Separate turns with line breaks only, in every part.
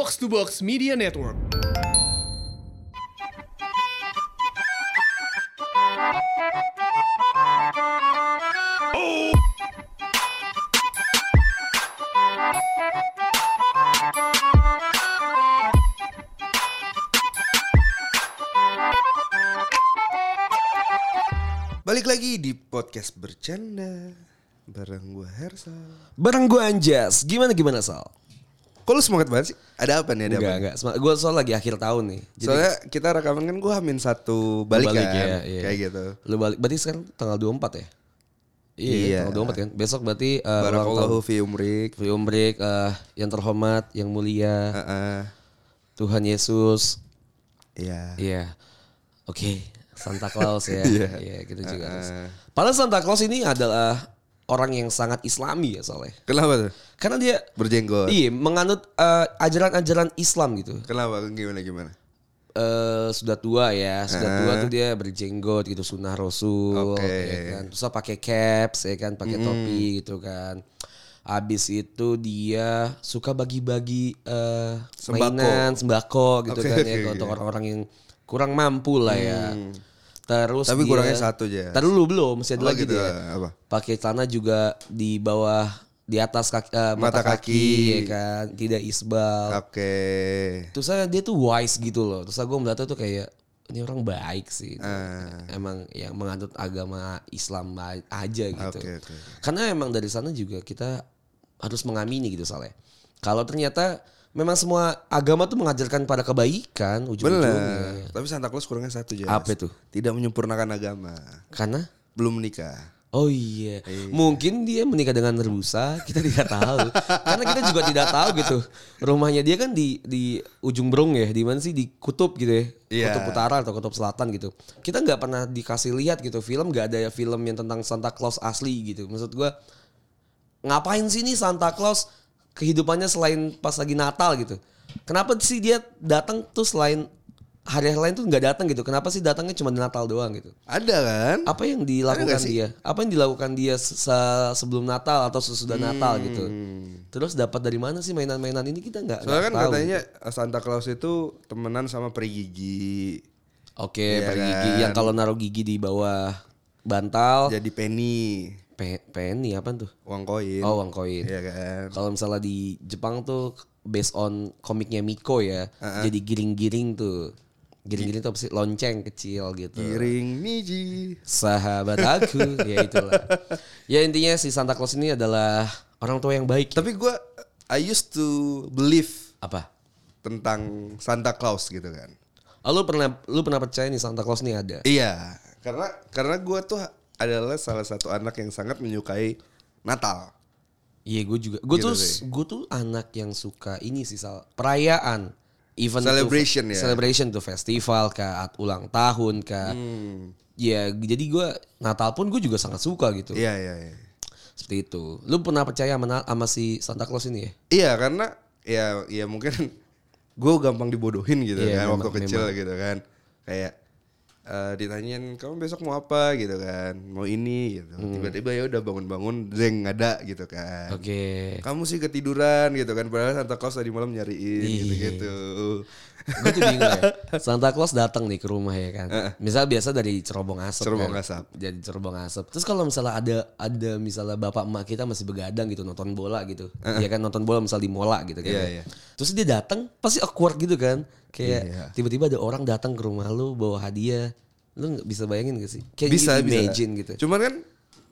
Box to Box Media Network.
Balik lagi di podcast bercanda bareng gue Hersa.
Bareng gue Anjas, gimana gimana Sal?
Kok lu semangat banget sih? Ada apa nih? Ada
Enggak,
apa?
enggak. Gue soal lagi akhir tahun nih. Jadi
Soalnya kita rekaman kan gue hamin satu balik,
balik
kan,
ya, iya.
kayak gitu.
Lu balik, berarti sekarang tanggal 24 ya? Iya,
Iya.
tanggal 24 kan. Besok berarti uh.
Barakallahu fi umrik.
Fi umrik, eh, yang terhormat, yang mulia,
Heeh.
Tuhan Yesus.
Iya.
Iya. Oke, Santa Claus ya.
Iya.
Iya, gitu juga. harus. Padahal Santa Claus ini adalah orang yang sangat islami ya soalnya.
Kenapa tuh?
Karena dia
Berjenggot.
iya menganut eh, ajaran-ajaran Islam gitu.
Kenapa? Gimana gimana?
eh sudah tua ya, sudah tua tuh dia berjenggot gitu sunnah rasul,
Oke.
ya kan. Terus pakai caps ya kan, pakai topi gitu kan. Abis itu dia suka bagi-bagi
Sembako.
mainan, sembako gitu
Oke,
kan ya untuk orang-orang yang kurang mampu lah ya. Terus
Tapi
dia-
kurangnya satu aja.
Ntar dulu belum, masih ada
Oh,
lagi
gitu,
dia.
apa?
Pakai celana juga di bawah di atas kaki, eh, mata,
Mata
kaki,
kaki.
ya kan, tidak isbal.
Oke.
Terus saya dia tuh wise gitu loh. Terus gue melihatnya tuh kayak ini orang baik sih.
Ah.
Emang yang menganut agama Islam aja gitu.
Oke, oke.
Karena emang dari sana juga kita harus mengamini gitu soalnya. Kalau ternyata memang semua agama tuh mengajarkan pada kebaikan ujung-ujungnya.
Tapi Santa Claus kurangnya satu aja.
Apa itu?
Tidak menyempurnakan agama.
Karena
Belum menikah.
Oh iya. mungkin dia menikah dengan rusa, kita tidak tahu. Karena kita juga tidak tahu gitu. Rumahnya dia kan di di ujung Berung ya, di mana sih di kutub gitu ya,
Iya.
kutub utara atau kutub selatan gitu. Kita nggak pernah dikasih lihat gitu film, nggak ada film yang tentang Santa Claus asli gitu. Maksud gua ngapain sih nih Santa Claus kehidupannya selain pas lagi Natal gitu? Kenapa sih dia datang tuh selain hari-hari lain tuh nggak datang gitu? Kenapa sih datangnya cuma di Natal doang gitu?
Ada kan?
apa yang dilakukan dia? Apa yang dilakukan dia se- sebelum Natal atau sesudah Natal gitu? Terus dapat dari mana sih mainan-mainan ini kita nggak
Hmm. Soalnya kan
nggak tahu.
katanya Santa Claus itu temenan sama peri gigi.
Oke,
Iya
per
kan?
gigi yang kalau naruh gigi di bawah bantal,
Jadi penny,
pe penny apa tuh?
uang koin.
Oh, uang koin.
Iya kan?
Kalau misalnya di Jepang tuh based on komiknya Miko ya, jadi giring-giring tuh. Giring-giring tuh apa sih? Lonceng kecil gitu.
Giring niji.
Sahabat aku, ya itulah. Ya intinya si Santa Claus ini adalah orang tua yang baik.
Tapi gua I used to believe
Apa?
tentang Santa Claus gitu kan.
Oh, lu pernah lu pernah percaya nih Santa Claus nih ada?
Iya, karena karena gua tuh adalah salah satu anak yang sangat menyukai Natal.
Iya, gue juga. Gue
Gitu
tuh gue tuh anak yang suka ini sih Sal. Perayaan. Event
Celebration
tuh,
ya?
Celebration tuh festival kah, ulang tahun kah.
Hmm.
Ya, jadi gue Natal pun gue juga sangat suka gitu.
Iya iya iya.
Seperti itu. Lu pernah percaya sama, sama si Santa Claus ini ya?
Iya karena ya ya mungkin gue gampang dibodohin gitu
Iya,
kan
memang-
waktu kecil gitu kan kayak eh, ditanyain kamu besok mau apa? gitu kan. Mau ini gitu.
Hmm.
tiba-tiba ya udah bangun-bangun zeng ada gitu kan.
Oke.
kamu sih ketiduran gitu kan. Padahal Santa Claus tadi malam nyariin gitu gitu
gue tuh bingung ya. Santa Claus datang nih ke rumah ya kan. Misal biasa dari cerobong asap.
Cerobong
kan.
asap.
Jadi cerobong asap. Terus kalau misalnya ada ada misalnya bapak emak kita masih begadang gitu nonton bola gitu. Ya kan nonton bola misal di mola gitu kan.
Iya,
ya.
iya.
Terus dia datang pasti awkward gitu kan. Kayak
Iya.
tiba-tiba ada orang datang ke rumah lu bawa hadiah. Lu nggak bisa bayangin gak sih? Kayak
bisa
imagine gitu.
cuman kan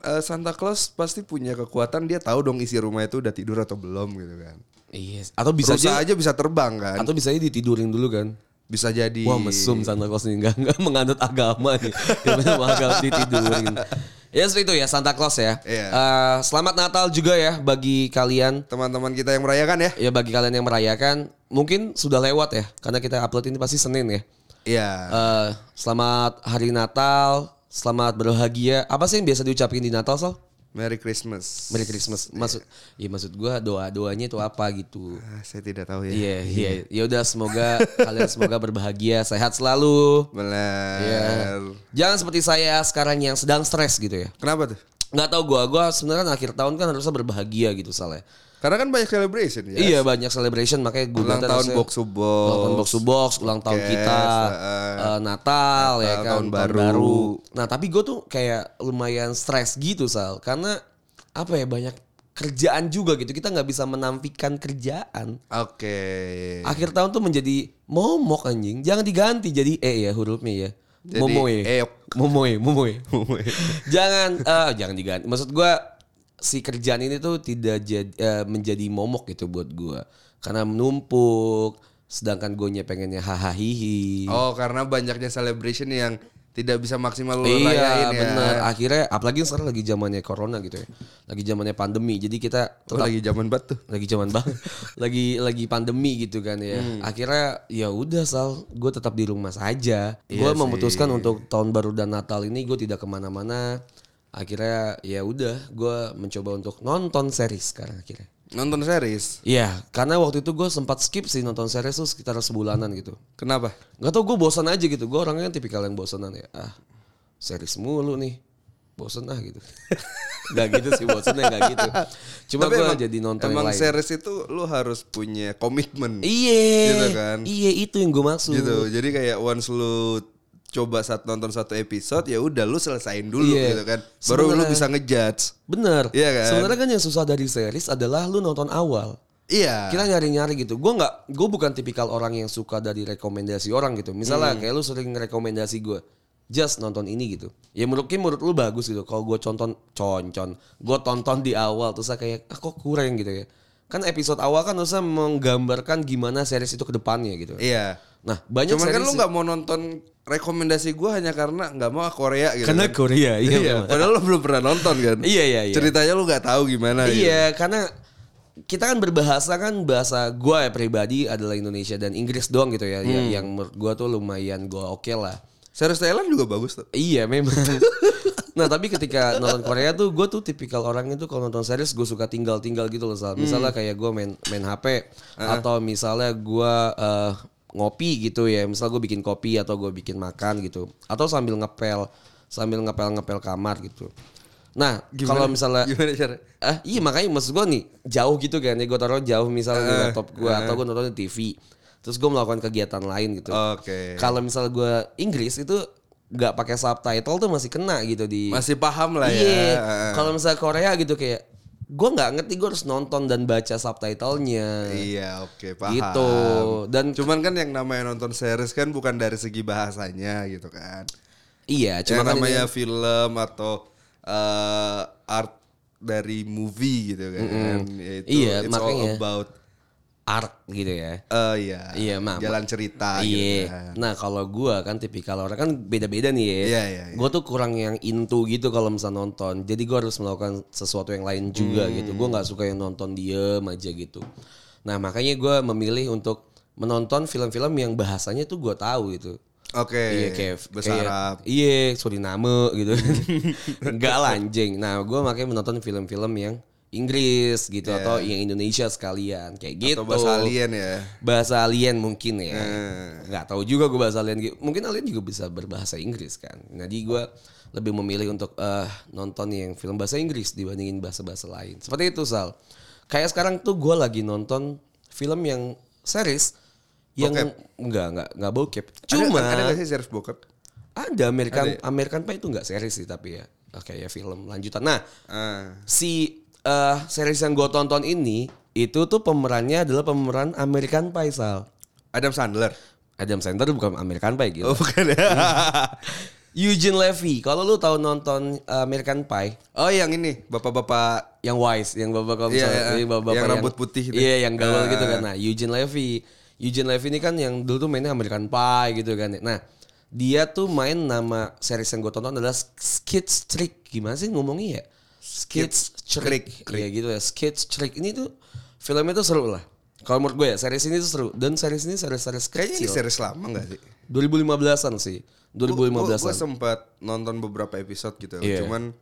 eh, Santa Claus pasti punya kekuatan dia tahu dong isi rumah itu udah tidur atau belum gitu kan
Iya. Atau bisa aja
aja bisa terbang kan
atau bisa aja ditidurin dulu kan.
bisa jadi
Wah mesum Santa Claus nih enggak enggak menganut agama nih. Gimana agama ditidurin. Ya seperti itu ya Santa Claus ya.
Iya.
Eh, selamat Natal juga ya bagi kalian.
teman-teman kita yang merayakan ya
Ya bagi kalian yang merayakan mungkin sudah lewat ya karena kita upload ini pasti Senin ya.
iya
Eh, selamat hari Natal, selamat berbahagia. Apa sih yang biasa diucapin di Natal Sal?
Merry Christmas
Merry Christmas. Maksud ya maksud gua doa-doanya itu apa gitu.
Ah, saya tidak tahu ya
Iya, iya. Ya udah semoga kalian semoga berbahagia, sehat selalu.
benar
Iya. Jangan seperti saya sekarang yang sedang stres gitu ya.
kenapa tuh
Nggak tahu gua, gua sebenarnya akhir tahun kan harusnya berbahagia gitu soalnya.
Karena kan banyak celebration ya.
Iya banyak celebration makanya gue
Ulang tahun box to box.
Ulang tahun box to box, ulang tahun kita,
heeh.
eh, Natal, ya
Natal,
kan,
tahun baru.
Nah tapi gue tuh kayak lumayan stres gitu sal, karena apa ya banyak kerjaan juga gitu. Kita nggak bisa menampilkan kerjaan.
Oke.
Akhir tahun tuh menjadi momok anjing. Jangan diganti jadi e ya hurufnya ya.
Jadi
Momoe.
eok.
Momoe, momoe. jangan eh jangan diganti. Maksud gua si kerjaan ini tuh tidak jadi eh, menjadi momok gitu buat gua. Karena menumpuk sedangkan gue pengennya hahaha hihi.
Oh, karena banyaknya celebration yang tidak bisa maksimal lu
Iya
rayain ya.
bener Akhirnya apalagi sekarang lagi zamannya corona gitu ya Lagi zamannya pandemi Jadi kita
Oh, lagi zaman batu.
lagi zaman banget lagi lagi pandemi gitu kan ya
Hmm.
akhirnya ya udah sal gue tetap di rumah saja
Iya
gue memutuskan untuk tahun baru dan natal ini gue tidak ke mana-mana akhirnya ya udah gue mencoba untuk nonton series sekarang akhirnya
Nonton series.
Iya, karena waktu itu gue sempat skip sih nonton series tuh sekitar sebulanan gitu.
Kenapa?
Gak tau gue bosan aja gitu. Gue orangnya kan tipikal yang bosanan ya. Ah, series mulu nih. Bosen ah gitu. gak gitu sih bosannya gak gitu. Cuma gue jadi nonton
Emang
yang lain.
series itu lu harus punya komitmen.
Iya.
Gitu kan.
Iya itu yang gue maksud.
gitu. Jadi kayak once lu coba saat nonton satu episode ya udah lu selesain dulu
Iya.
gitu kan. Baru lu
Sebenarnya-
bisa ngejudge.
Bener.
Iya kan?
Sebenarnya kan yang susah dari series adalah lu nonton awal.
Iya.
Kita nyari-nyari gitu. Gue nggak, gue bukan tipikal orang yang suka dari rekomendasi orang gitu. Misalnya
Hmm.
kayak lu sering rekomendasi gue, just nonton ini gitu. Ya menurutnya menurut lu bagus gitu. Kalau gue conton, concon, gue tonton di awal terus kayak, ah kok kurang gitu ya. Kan episode awal kan harusnya menggambarkan gimana series itu ke depannya gitu.
Iya.
Nah banyak
Cuman kan lu nggak mau nonton rekomendasi gua hanya karena nggak mau Korea gitu.
karena
kan.
Korea, iya.
Iya. Padahal lu belum pernah nonton kan.
Iya, iya, iya.
Ceritanya lu nggak tahu gimana. gitu.
Iya, karena kita kan berbahasa kan bahasa gua ya pribadi adalah Indonesia dan Inggris doang gitu ya, yang, yang menurut gua tuh lumayan gua oke lah.
Series Thailand juga bagus tuh.
Iya memang. nah tapi ketika nonton Korea tuh gue tuh tipikal orang itu kalau nonton series gue suka tinggal-tinggal gitu loh. Sal. Misalnya kayak gue main main HP atau misalnya gue eh, ngopi gitu ya. Misal gue bikin kopi atau gue bikin makan gitu. Atau sambil ngepel sambil ngepel-ngepel kamar gitu. Nah kalau misalnya
Gimana cara?
Ah, iya makanya maksud gue nih jauh gitu kan ya gue taruh jauh misalnya di laptop gue atau gue nonton di TV terus gue melakukan kegiatan lain gitu
Oke.
kalau misalnya gue Inggris itu nggak pakai subtitle tuh masih kena gitu di
Masih paham lah ya.
iya
Heeh.
kalau misalnya Korea gitu kayak gue nggak ngerti gue harus nonton dan baca subtitlenya
Iya, oke, paham.
gitu dan
Cuman kan yang namanya nonton series kan bukan dari segi bahasanya gitu kan.
iya
Cuma
cuma kan
namanya
ini-
film atau eh, art dari movie gitu kan. Yaitu
Iya,
it's
makanya.
all about
art gitu ya
eh iya,
Iya, Ma.
jalan cerita gitu
Iya.
kan.
Nah kalau gua kan tipikal orang kan beda-beda nih ya.
Iya, iya, iya.
Gue tuh kurang yang into gitu kalau misalnya nonton. Jadi gua harus melakukan sesuatu yang lain juga
Hmm.
gitu. Gue nggak suka yang nonton diem aja gitu. Nah makanya gua memilih untuk menonton film-film yang bahasanya tuh gua tahu gitu.
Oke.
Iya kayak kayak-
Arab.
Iya, Suriname gitu. Enggak lah anjing. Nah, gua makanya menonton film-film yang Inggris gitu atau yang Indonesia sekalian kayak gitu.
Iya. Atau bahasa alien ya.
Bahasa alien mungkin ya.
Hmm.
Nggak tahu juga gue bahasa alien. Mungkin alien juga bisa berbahasa Inggris kan. Jadi gue lebih memilih untuk eh, nonton yang film bahasa Inggris dibandingin bahasa-bahasa lain. Seperti itu Sal. Kayak sekarang tuh gue lagi nonton film yang series yang
Bokep?
enggak enggak enggak bokep.
Ada-
Cuma
ada, nggak sih series bokep?
ada American
ya?
American Pie itu enggak series sih tapi ya. Oke ya film lanjutan. Nah,
Ah.
si eh series yang gue tonton ini itu tuh pemerannya adalah pemeran American Pie Sal.
Adam Sandler.
Adam Sandler bukan American Pie gitu.
Oh bukan ya?
Eugene Levy. Kalau lu tahu nonton uh, American Pie,
oh yang ini bapak-bapak
yang wise, yang bapak kalau
Iya,
misalnya-
iya.
ini bapak-bapak
Yang rambut putih.
Iya, yang gaul
Ah.
gitu kan. Nah, Eugene Levy. Eugene Levy ini kan yang dulu tuh mainnya American Pie gitu kan. Nah, dia tuh main nama series yang gue tonton adalah Skits Trick. Gimana sih ngomongnya ya? Skits Trick. Iya gitu ya. Skits Trick. Ini tuh filmnya tuh seru lah. Kalau menurut gue ya, series ini tuh seru. Dan series ini series-series
kayaknya ini
kecil.
series lama nggak sih?
2015-an sih. 2015-an.
Gue sempat nonton beberapa episode gitu.
Iya.
Cuman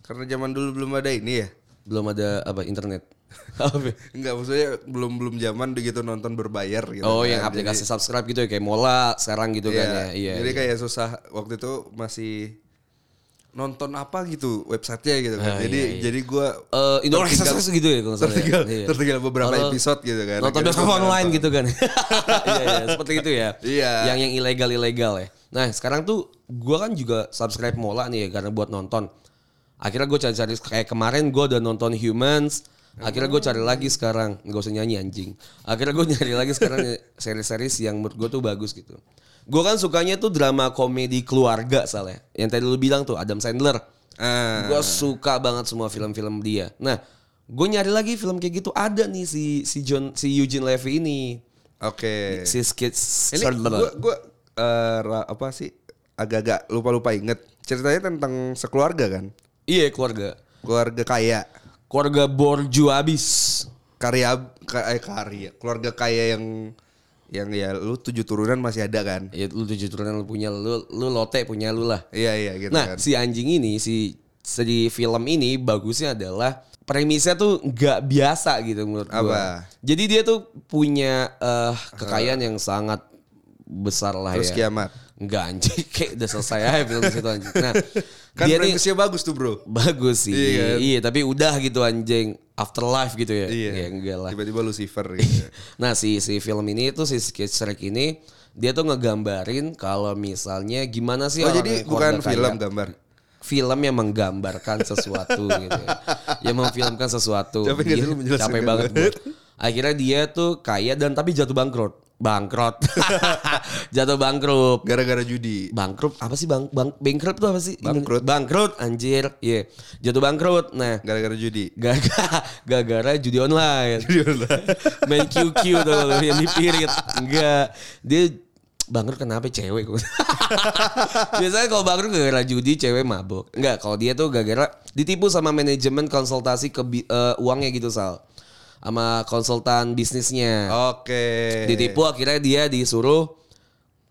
karena zaman dulu belum ada ini ya.
belum ada apa internet.
Enggak maksudnya belum belum zaman begitu nonton berbayar gitu.
oh,
kan.
yang aplikasi subscribe gitu ya kayak Mola sekarang gitu
Jadi,
kan
iya.
ya. Iya.
Jadi
iya.
kayak susah waktu itu masih nonton apa gitu websitenya gitu kan.
Ah,
jadi
iya, iya.
jadi gue
Eh, Express gitu ya kalau ya?
tertinggal,
Iya.
tertinggal beberapa
Kalau
episode gitu kan.
Nonton bioskop online
nonton.
gitu kan. Iya, iya, seperti itu ya.
Iya.
Yang yang ilegal-ilegal ya. Nah, sekarang tuh gua kan juga subscribe Mola nih ya karena buat nonton. Akhirnya gue cari-cari kayak kemarin gue udah nonton Humans. Akhirnya gue cari lagi sekarang nggak usah nyanyi anjing. Akhirnya gue nyari lagi sekarang series-series yang menurut gue tuh bagus gitu. Gue kan sukanya tuh drama komedi keluarga soalnya. Yang tadi lu bilang tuh Adam Sandler.
Ah.
Gue suka banget semua film-film dia. Nah, gue nyari lagi film kayak gitu ada nih si si John si Eugene Levy ini.
Oke.
Si Skits.
Ini gue gue ra- apa sih agak-agak lupa-lupa inget ceritanya tentang sekeluarga kan
Iya keluarga.
keluarga kaya
Keluarga borju abis.
karya ka- eh, karya keluarga kaya yang yang ya lu tujuh turunan masih ada kan
Ya lu tujuh turunan lu punya lu lu lote punya lu lah.
iya iya gitu
Nah,
kan
si anjing ini si di film ini bagusnya adalah premisnya tuh nggak biasa gitu menurut gua.
Apa?
Jadi dia tuh punya eh, kekayaan yang sangat besar lah
terus
ya.
kiamat
Enggak anjing, kayak udah selesai aja film situ anjing. Nah,
kan
dia nih
bagus tuh bro
bagus sih.
Iya
Iya,
kan?
tapi udah gitu anjing. Afterlife gitu ya.
iya
Ya, enggak lah.
tiba-tiba Lucifer gitu
Nah, si si film ini tuh si Sketch Shrek ini dia tuh ngegambarin kalau misalnya gimana sih
oh
orang
jadi bukan
keluarga
film
kaya.
gambar
film yang menggambarkan sesuatu gitu ya. Yang memfilmkan sesuatu.
Capek nggak sih
Dia- Capek banget. Akhirnya dia tuh kaya dan tapi jatuh bangkrut. Bangkrut. jatuh bangkrut.
gara-gara judi
Bangkrut apa sih bang bang bankrupt tuh apa sih?
Bangkrut.
Bangkrut anjir. Iya. Jatuh bangkrut. Nah,
gara-gara judi
Gara-gara gara-gara judi online. Main QQ tuh yang dipirit. Enggak. Dia bangkrut kenapa cewek. Biasanya kalau bangkrut gara-gara judi cewek mabok. Enggak, kalau dia tuh gara-gara ditipu sama manajemen konsultasi ke bi- eh, uangnya gitu Sal. Sama konsultan bisnisnya.
oke.
Ditipu akhirnya dia disuruh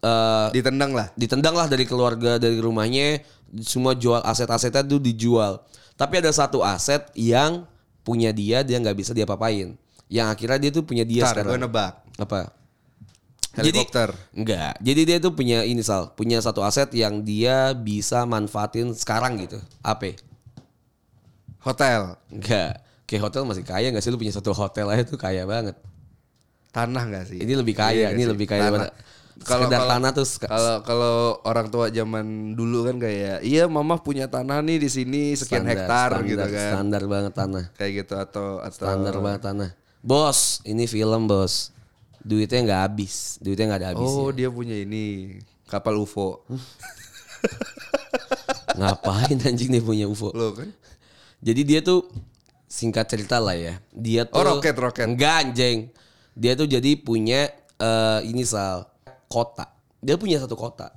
eh
ditendang lah.
ditendang lah dari keluarga dari rumahnya. Semua jual aset-asetnya tuh dijual. Tapi ada satu aset yang punya dia dia nggak bisa diapa-apain. Yang akhirnya dia tuh punya dia
Ntar gue
sekarang
nebak.
Apa?
Helikopter.
Jadi, enggak jadi dia tuh punya ini sal punya satu aset yang dia bisa manfaatin sekarang gitu. Apa
hotel.
Enggak kayak hotel masih kaya nggak sih lu punya satu hotel aja tuh kaya banget
tanah gak sih
ini lebih kaya
Iya
ini
sih?
lebih kaya
Tanah.
daripada sekedar tanah tuh
kalau kalau orang tua zaman dulu kan kayak iya mama punya tanah nih di sini sekian
standar,
hektar
standar,
gitu kan
standar banget tanah
kayak gitu atau atau
Standar banget tanah. Bos, ini film bos. Duitnya nggak habis. Duitnya nggak ada habisnya.
oh dia punya ini kapal UFO
Ngapain anjing dia punya UFO?
lo kan
Jadi dia tuh singkat cerita lah ya. Dia tuh
Oh, roket, roket.
Enggak anjing. Dia tuh jadi punya eh, ini sal kota. Dia punya satu kota.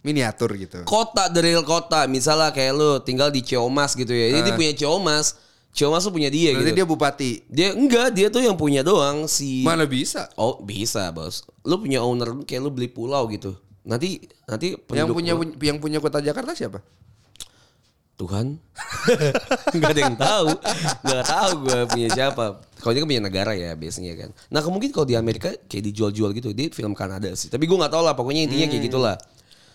miniatur gitu
Kota dari kota. Misalnya kayak lu tinggal di Ciomas gitu ya. Jadi dia punya Ciomas. Ciomas tuh punya dia
berarti
gitu.
dia bupati
Dia enggak, dia tuh yang punya doang si
mana bisa
Oh bisa bos. Lu punya owner kayak lu beli pulau gitu. Nanti nanti
yang punya
pulau-
yang punya kota Jakarta siapa
Tuhan. Gak ada yang tahu. Gak tahu gue punya siapa. Kalau dia kan punya negara ya biasanya kan. Nah mungkin kalau di Amerika kayak dijual-jual gitu. Dia film Kanada sih. Tapi gue nggak tahu lah. Pokoknya intinya kayak gitulah.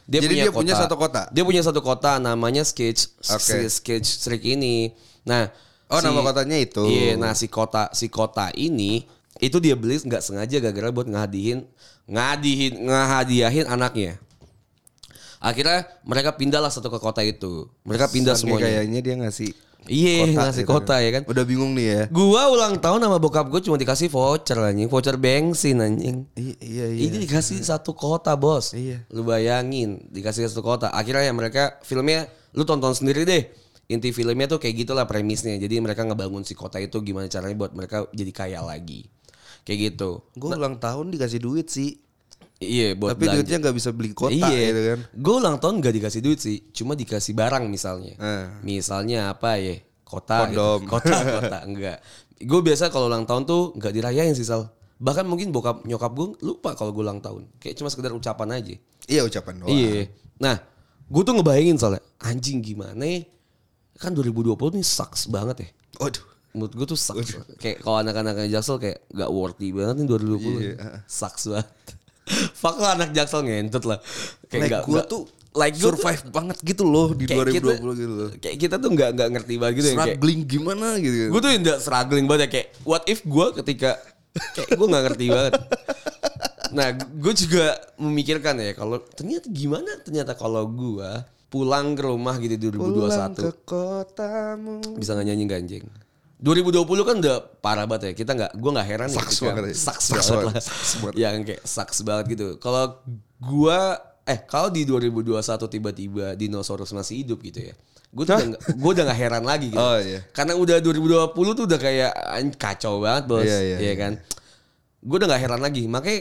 Dia
Hmm. Jadi dia punya satu kota?
Dia punya satu kota namanya Sketch si Sketch Street ini. Nah,
Oh, nama kotanya itu.
Iya, nah si kota si kota ini itu dia beli nggak sengaja gara-gara buat ngadihin ngadihin ngehadiahin anaknya. Akhirnya mereka pindahlah satu ke kota itu. Mereka pindah
Saking
semuanya.
kayaknya dia ngasih
Iya,
kota
ngasih
gitu
kota ya kan.
udah bingung nih ya
Gua ulang tahun sama bokap gue cuma dikasih voucher anjing, voucher bensin anjing.
I- iya iya
Ini dikasih satu kota bos.
Iya.
Lu bayangin dikasih satu kota. Akhirnya ya mereka filmnya lu tonton sendiri deh. Inti filmnya tuh kayak gitulah premisnya. Jadi mereka ngebangun si kota itu gimana caranya buat mereka jadi kaya lagi. Kayak gitu.
gue ulang tahun dikasih duit sih
Iya buat
tapi
belanja.
duitnya nggak bisa beli kota
iya.
gitu kan
Gue ulang tahun gak dikasih duit sih, cuma dikasih barang misalnya.
Eh.
Misalnya apa ya? Kota, gitu.
Kondom.
kota, kota, enggak. Gue biasa kalau ulang tahun tuh nggak dirayain sih sal. Bahkan mungkin bokap nyokap gue lupa kalau gue ulang tahun. Kayak cuma sekedar ucapan aja.
iya ucapan doang
Iya. Nah, gue tuh ngebayangin soalnya anjing gimana ya? Kan 2020 nih sucks banget ya.
Waduh.
Menurut gue tuh sucks. kayak kalau anak-anaknya Jaksel kayak gak worthy banget nih 2020.
Iya.
Sucks banget. Fuck lah anak Jaksel ngentut lah. Kayak
Like
gak,
gue
gak-
tuh
like gue tuh-
survive banget gitu loh di
kayak
2020
kita-
gitu loh.
Kayak kita tuh nggak nggak ngerti banget gitu ya. Kayak,
Struggling gimana gitu.
gue tuh udah struggling banget ya kayak what if gue ketika kayak gue nggak ngerti banget. Nah, gue juga memikirkan ya kalau ternyata gimana ternyata kalau gue pulang ke rumah gitu di 2021
Pulang ke kotamu.
bisa nggak nyanyi nggak, anjing. 2020 kan udah parah banget ya. Kita nggak, gue nggak heran ya.
Sucks
ketika-
banget ya.
Sucks
Sucks
banget
banget.
lah.
Sucks banget.
Yang kayak sucks banget gitu. Kalau gue, eh kalau di 2021 tiba-tiba dinosaurus masih hidup gitu ya. Gue udah, gue udah gak heran lagi gitu.
Oh, iya.
Karena udah 2020 tuh udah kayak kacau banget bos.
Iya, iya,
Iya
iya.
kan. Gue udah gak heran lagi. Makanya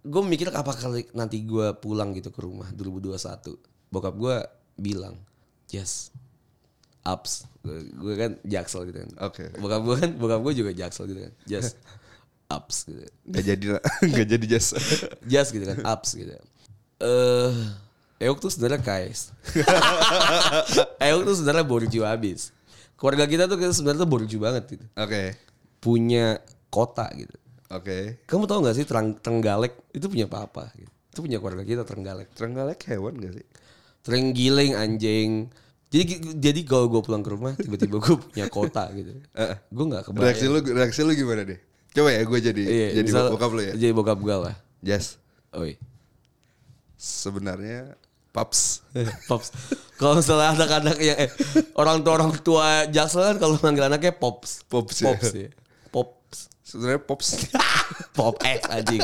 gue mikir apa kali nanti gue pulang gitu ke rumah 2021. Bokap gue bilang, yes, ups. Gue kan jaksel gitu kan.
Oke.
Bokap gue kan, bokap gue juga jaksel gitu kan. Just ups gitu.
Gak jadi. Gak jadi jas.
Just gitu kan, ups gitu. Eh, Eok tuh sebenarnya kais. Eok tuh sebenarnya borju habis. Keluarga kita tuh sebenarnya tuh borju banget gitu.
Oke.
Punya kota gitu.
Oke.
Kamu tahu gak sih Terang, Trenggalek itu punya apa-apa gitu. Itu punya keluarga kita Trenggalek.
Trenggalek hewan gak sih?
Trenggiling anjing. Jadi jadi kalau gue pulang ke rumah tiba-tiba gue punya kota gitu. gue nggak kebayang.
Reaksi lu reaksi lu gimana deh? Coba ya gue jadi
Iya,
jadi
misal-
bokap lu ya.
Jadi bokap gue lah.
Jas.
Oi.
Sebenarnya paps.
Pops. Kalau misalnya anak-anak yang eh, orang tua orang tua Jaksel kan kalau manggil anaknya Pops.
Pops, ya.
Pops ya. Pops.
Sebenarnya pops.
Pop X anjing.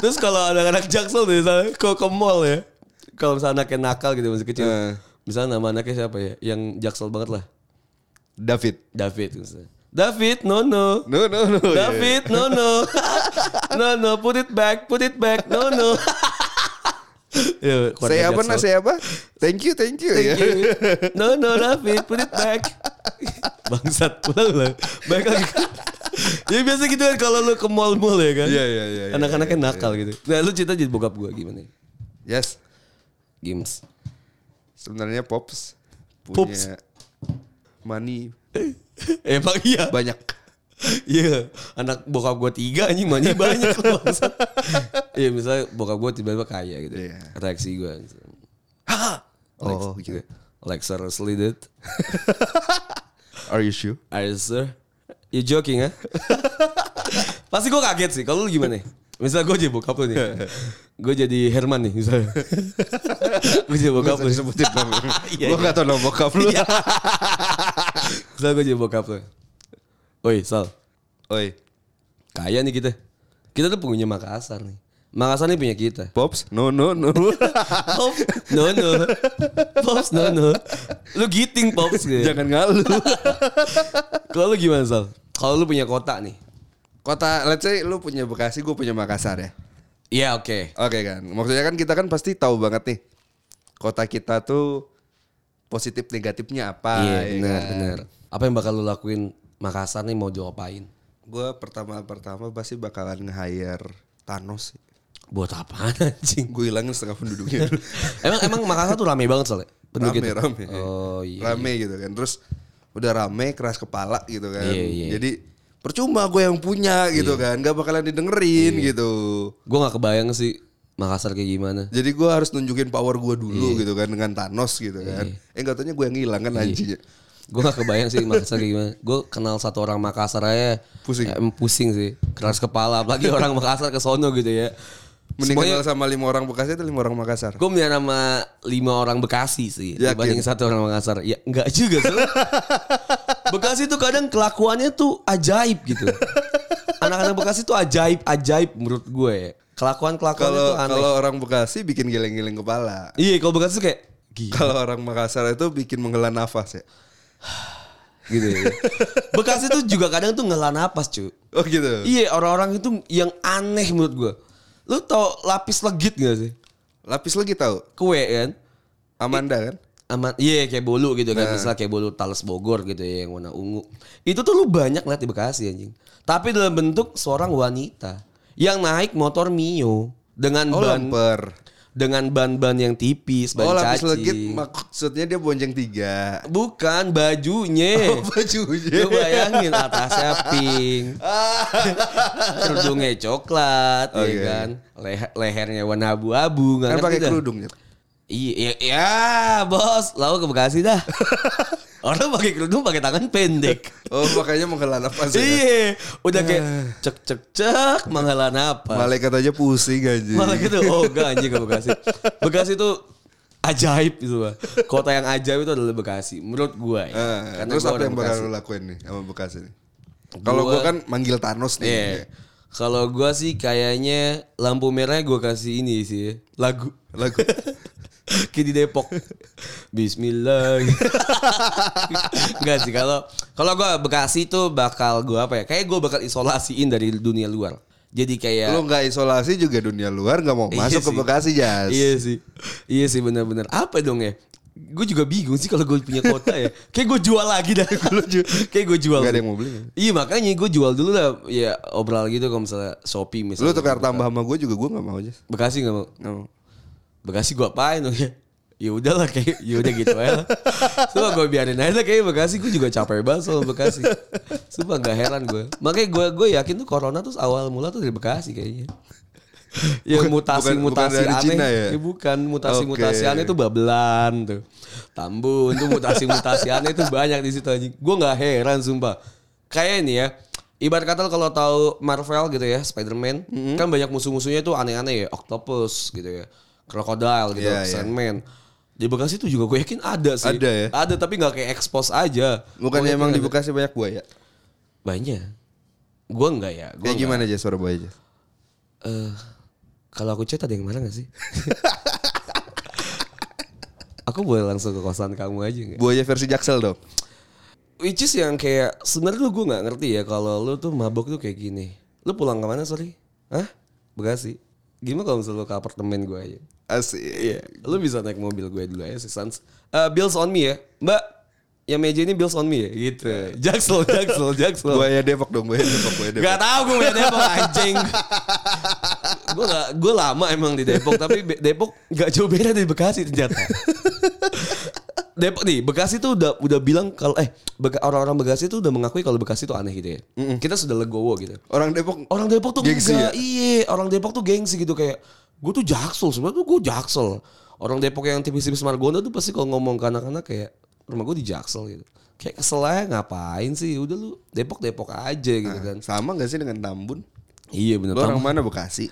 Terus kalau- anak-anak Jaksel misalnya kalau ke mall ya. Kalau misalnya anaknya nakal gitu masih kecil.
Eh.
Misalnya nama anaknya siapa ya? Yang Jaksel banget lah.
David.
David misalnya. David, no no.
No no no.
David, no no. no no, put it back, put it back, no no. Ya, keluarga
Saya apa nah saya apa? Thank you thank you ya.
Thank you. No, no, David, put it back. Bangsat, ulang ulang. Baik lagi. ya biasa gitu kan kalau lu ke mall-mall ya kan.
Iya, iya, iya, iya,
Anak-anaknya nakal gitu. Nah lu cerita jadi bokap gue gimana?
Yes.
Games.
Sebenarnya pops punya
Pops.
money
Emang iya.
banyak.
Iya, anak bokap gue tiga anjing banyak banyak bangsat. Iya misalnya bokap gue tiba-tiba kaya gitu.
Iya.
Reaksi gue.
Oh,
Alex,
gitu.
Like seriously dude.
Are you sure?
Are you sir? You joking ha? Pasti gue kaget sih. Kalau lu gimana? Misal gue jadi bokap lu nih. gue jadi Herman nih misalnya. gue jadi bokap lu.
Sebutin nama.
Iya,
Gue
iya.
gak tau nama bokap lu.
Misal gue jadi bokap lu. Oi Sal.
Oi.
Kaya nih kita. Kita tuh pengguna Makassar nih. Makassar nih punya kita.
Pops? No no no.
Pops, no no. Pops, no no. Lu giting Pops gitu.
Jangan ngalu.
Kalau lu gimana Sal? Kalau lu punya kota nih.
Kota, let's say lu punya Bekasi, gue punya Makassar ya.
Iya oke.
Oke kan. Maksudnya kan kita kan pasti tahu banget nih. Kota kita tuh positif negatifnya apa.
Iya
ya
benar
kan?
benar. Apa yang bakal lu lakuin Makassar nih mau diapain?
Gue pertama-pertama pasti bakalan nge-hire Thanos sih.
Buat apaan anjing?
Gue hilangin setengah penduduknya.
emang emang Makassar tuh rame banget soalnya.
rame,
Penduduknya.
rame.
Oh iya.
Rame gitu kan. Terus udah rame, keras kepala gitu kan.
Iya, iya.
Jadi percuma gue yang punya gitu kan. Gak bakalan didengerin
Iya.
gitu.
Gue gak kebayang sih Makassar kayak gimana.
Jadi gue harus nunjukin power gue
Iya.
dulu gitu kan dengan Thanos gitu kan. Eh gak taunya gue yang hilang kan anjingnya.
Gue gak kebayang sih Makassar kayak gimana. Gue kenal satu orang Makassar aja.
Pusing.
Emang pusing sih. Keras kepala. Apalagi orang Makassar ke sono gitu ya.
Mending
Semuanya
kenal sama lima orang Bekasi atau lima orang Makassar?
gue punya nama lima orang Bekasi sih.
Yakin?
Dibanding satu orang Makassar. Ya enggak juga sih. Bekasi tuh kadang kelakuannya tuh ajaib gitu. Anak-anak Bekasi tuh ajaib, ajaib menurut gue. Kelakuan-kelakuannya
Kalau
tuh aneh.
kalau orang Bekasi bikin geleng-geleng kepala.
Iya kalau Bekasi tuh kayak gila
Kalau orang Makassar itu bikin menghela nafas ya.
gitu ya. Bekasi tuh juga kadang tuh ngela napas cu.
Oh gitu.
Iya orang-orang itu yang aneh menurut gue. Lu tau lapis legit gak sih?
Lapis lagi tahu?
Kue kan?
Amanda kan?
Aman, iya kayak bolu gitu
Nah.
kan. Misalnya kayak bolu Tales Bogor gitu ya yang warna ungu. Itu tuh lu banyak lihat di Bekasi anjing. Tapi dalam bentuk seorang wanita yang naik motor Mio dengan
Oh
ban
lemper.
dengan ban-ban yang tipis, ban
Oh legit maksudnya dia bonceng tiga.
Bukan bajunya.
Oh, bajunya.
Lu bayangin atasnya pink. Kerudungnya coklat ya
Oke.
kan. Leher- lehernya warna abu-abu
Kan pakai
dah.
kerudung ya.
Iya, ya, bos, lalu ke Bekasi dah. Orang pakai kerudung pakai tangan pendek.
Oh makanya menghela nafas ya.
Iya, udah kayak cek cek cek menghela napas.
Malaikat aja pusing aja.
Malah gitu, oh enggak anjing ke Bekasi. Bekasi itu ajaib gitu Pak. Kota yang ajaib itu adalah Bekasi menurut gua ya.
Eh,
Karena
terus
gua
apa yang bakal lu lakuin nih sama Bekasi nih? Kalau
Gua-
gua kan manggil Thanos nih.
Iya. Kalau gua sih kayaknya lampu merahnya gua kasih ini sih, lagu.
Lagu.
Kayak di Depok. Bismillah. Enggak sih kalau kalau gua Bekasi tuh bakal gua apa ya? Kayak gua bakal isolasiin dari dunia luar. Jadi kayak
Lu nggak isolasi juga dunia luar nggak mau
Iya
masuk ke
sih.
Bekasi Jas.
Iya sih. Iya sih benar-benar. Apa dong ya? Gue juga bingung sih kalau gue punya kota ya. Kayak gue jual lagi dah. Kayak gue jual.
Nggak ada yang mau beli. ya?
Iya makanya gue jual dulu lah. Ya obral gitu kalau misalnya Shopee
Lu
misalnya.
tukar tambah sama gue juga gue nggak mau Jas.
Bekasi gak mau?
Nggak mau.
Bekasi gue apain dong ya? Ya udahlah kayak ya udah gitu aja lah. Sumpah gue biarin aja lah kayak Bekasi gue juga capek banget soal Bekasi. Sumpah gak heran gue. Makanya gue gue yakin tuh corona tuh awal mula tuh dari Bekasi kayaknya. Yang mutasi
bukan-
mutasi
bukan
aneh.
Cina ya?
bukan mutasi mutasi
Oke.
aneh tuh babelan tuh. Tambun tuh mutasi mutasi aneh tuh banyak di situ anjing. Gue nggak heran sumpah. Kayak ini ya. Ibarat kata kalau tahu Marvel gitu ya, Spider-Man,
Mm-hmm.
kan banyak musuh-musuhnya tuh aneh-aneh ya, Octopus gitu ya, Crocodile gitu,
Iya, iya.
Sandman. Di Bekasi tuh juga gue yakin ada sih.
Ada ya?
Ada tapi nggak kayak expose aja.
Bukan
Gue yakin
emang di. Bekasi banyak buaya.
Banyak. Gue enggak ya. Gue
Kayak gimana aja suara buaya Jas?
Eh, kalau aku chat ada yang marah gak sih? aku boleh langsung ke kosan kamu aja nggak?
Buaya versi Jaksel dong.
Which is yang kayak sebenarnya gue nggak ngerti ya kalau lu tuh mabok tuh kayak gini. Lu pulang ke mana sorry? Hah? Bekasi. Gimana kalau misalnya lu ke apartemen gue aja?
Asik.
Iya. Lu bisa naik mobil gue dulu aja sih Sans. Eh, bills on me ya. Mbak, yang meja ini bills on me ya? Gitu. Jaksel, jaksel, jaksel.
Buaya Depok dong, buaya Depok, buaya Depok.
Gak tau gue punya Depok anjing. gue gak, gue lama emang di Depok tapi Depok gak jauh beda dari Bekasi ternyata. Depok nih, Bekasi tuh udah udah bilang kalau eh orang-orang Bekasi tuh udah mengakui kalau Bekasi tuh aneh gitu ya. Kita sudah legowo gitu.
Orang Depok
Orang Depok tuh
Gengsi
enggak,
ya?
iya, orang Depok tuh gengsi gitu kayak gue tuh jaksel sebenarnya tuh gue jaksel. Orang Depok yang tipis-tipis Margonda tuh pasti kalau ngomong ke anak-anak kayak rumah gue di jaksel gitu. Kayak kesel aja ngapain sih? Udah lu Depok Depok aja gitu kan.
sama gak sih dengan Tambun?
Iya bener.
Lu orang mana Bekasi?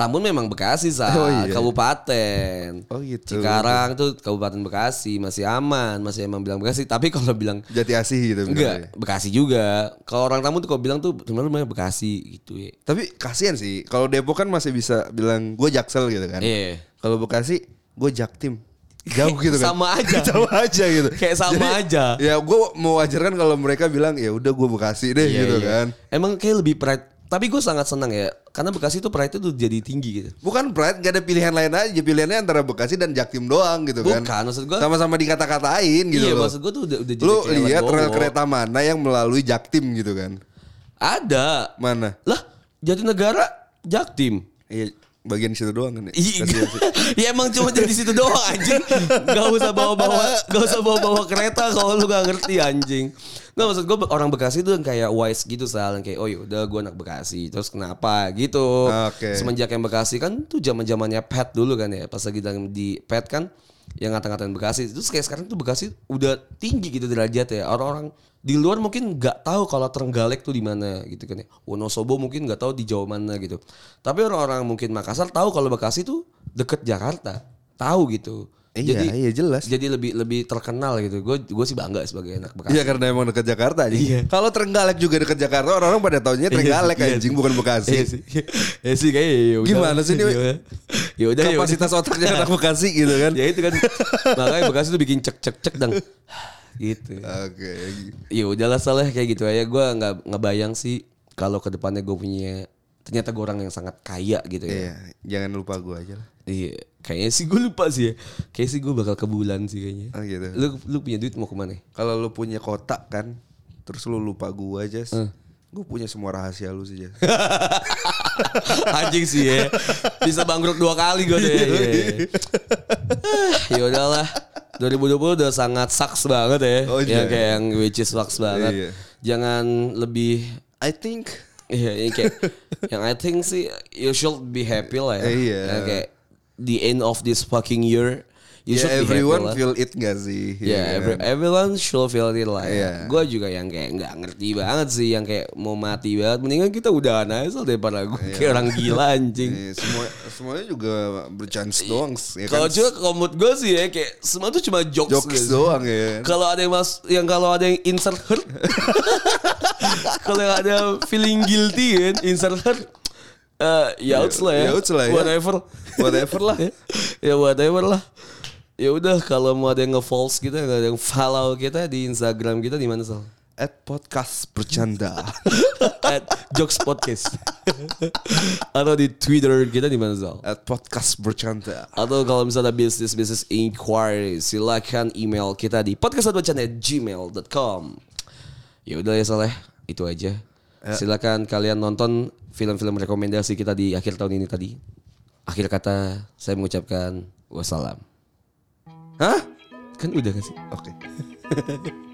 Tambun memang Bekasi saat
Oh, iya.
kabupaten.
Oh, gitu.
Cikarang tuh kabupaten Bekasi masih aman, masih emang bilang Bekasi. Tapi kalau bilang
Jati Asih gitu.
enggak Bekasi juga. Kalau orang Tambun tuh kalau bilang tuh sebenarnya Bekasi gitu ya.
Tapi kasihan sih. Kalau Depok kan masih bisa bilang gue Jaksel gitu kan.
Iya.
Kalau Bekasi gue Jaktim. Jauh gitu kan.
Sama aja.
sama aja gitu.
Kayak sama aja.
Ya gue mau wajarkan kalau mereka bilang ya udah gue Bekasi deh
Iya,
gitu
iya.
kan.
Emang kayak lebih pride. Tapi gue sangat senang ya. Karena Bekasi tuh pride itu jadi tinggi gitu.
Bukan pride, gak ada pilihan lain aja. Pilihannya antara Bekasi dan Jaktim doang gitu kan.
Bukan, maksud gua-
Sama-sama dikata-katain gitu
iya
loh.
maksud gue tuh udah, udah jadi
Lu lihat rel kereta mana yang melalui Jaktim gitu kan.
Ada.
Mana?
Lah Jatinegara Jaktim.
Iya, bagian situ doang kan ya.
Iya, ya emang cuma dari situ doang anjing. Gak usah bawa-bawa, gak usah bawa-bawa kereta kalau lu gak ngerti anjing. Nggak maksud gue orang Bekasi tuh yang kayak wise gitu soal kayak oh yaudah gue anak Bekasi terus kenapa gitu.
Oke.
Semenjak yang Bekasi kan tuh zaman zamannya pet dulu kan ya pas lagi di pet kan yang ngata-ngatain Bekasi. Terus kayak sekarang tuh Bekasi udah tinggi gitu derajatnya. Orang-orang di luar mungkin nggak tahu kalau Trenggalek tuh di mana gitu kan ya. Wonosobo mungkin nggak tahu di Jawa mana gitu. Tapi orang-orang mungkin Makassar tahu kalau Bekasi tuh deket Jakarta. Tahu gitu
Iya,
jadi
iya jelas.
jadi lebih lebih terkenal gitu gue gue sih bangga sebagai anak Bekasi
Iya karena emang dekat Jakarta aja.
Iya.
Kalau Trenggalek juga dekat Jakarta, orang-orang pada taunya Trenggalek
Iya sih, iya
anjing
sih.
bukan Bekasi.
Iya sih. Ya sih kayak ya udah.
Gimana sih ini?
Ya udah ya udah.
Kapasitas otaknya anak Bekasi gitu kan.
Ya itu kan makanya Bekasi tuh bikin cek cek cek dang. gitu.
Oke.
Ya udahlah salah kayak gitu aja gue nggak ngebayang sih kalau ke depannya gue punya ternyata gue orang yang sangat kaya gitu ya.
Iya, jangan lupa gue aja lah.
Iya, kayaknya sih gue lupa sih ya. Kayaknya sih gue bakal ke bulan sih kayaknya.
Oh gitu.
Lu lu punya duit mau ke mana?
Kalau lu punya kotak kan, terus lu lupa gua aja,
Eh.
gue punya semua rahasia lu sih Jas.
Anjing sih ya. Bisa bangkrut dua kali gue deh. ya udahlah. 2020 udah sangat sucks banget ya.
Oh,
yang
iya.
kayak yang which is sucks banget.
Iya.
Jangan lebih
I think
Iya, yang kayak yang I think sih you should be happy lah ya.
Iya.
Yang kayak the end of this fucking year you
ya
should be
everyone
happy
feel it gak sih?
Ya,
Iya
every-
kan?
everyone should feel it lah.
Iya.
Gue juga yang kayak nggak ngerti banget sih, yang kayak mau mati banget. Mendingan kita udahan aja daripada gue kayak orang gila anjing.
Iya, semua semuanya juga berchance doang ya
Kalau
kan?
juga menurut gue sih ya kayak semua tuh cuma jokes,
Jokes
gitu.
doang ya.
Kalau ada yang mas, yang kalau ada yang insert hurt, kalau ada feeling guilty kan, insert hurt, ya outs lah ya,
Yauts lah ya.
whatever,
Whatever lah.
ya whatever lah. Ya udah kalau mau ada yang nge-false kita, ada yang follow kita di Instagram kita di mana sal?
At podcast bercanda.
At Jokes Podcast. Atau di Twitter kita di mana sal?
At podcast bercanda.
Atau kalau misalnya bisnis bisnis inquiry silakan email kita di podcastbacaan@gmail.com. Ya udah ya Saleh, itu aja. Silakan kalian nonton film-film rekomendasi kita di akhir tahun ini tadi. Akhir kata saya mengucapkan wassalam.
Hah?
Kan udah kan sih?
Oke.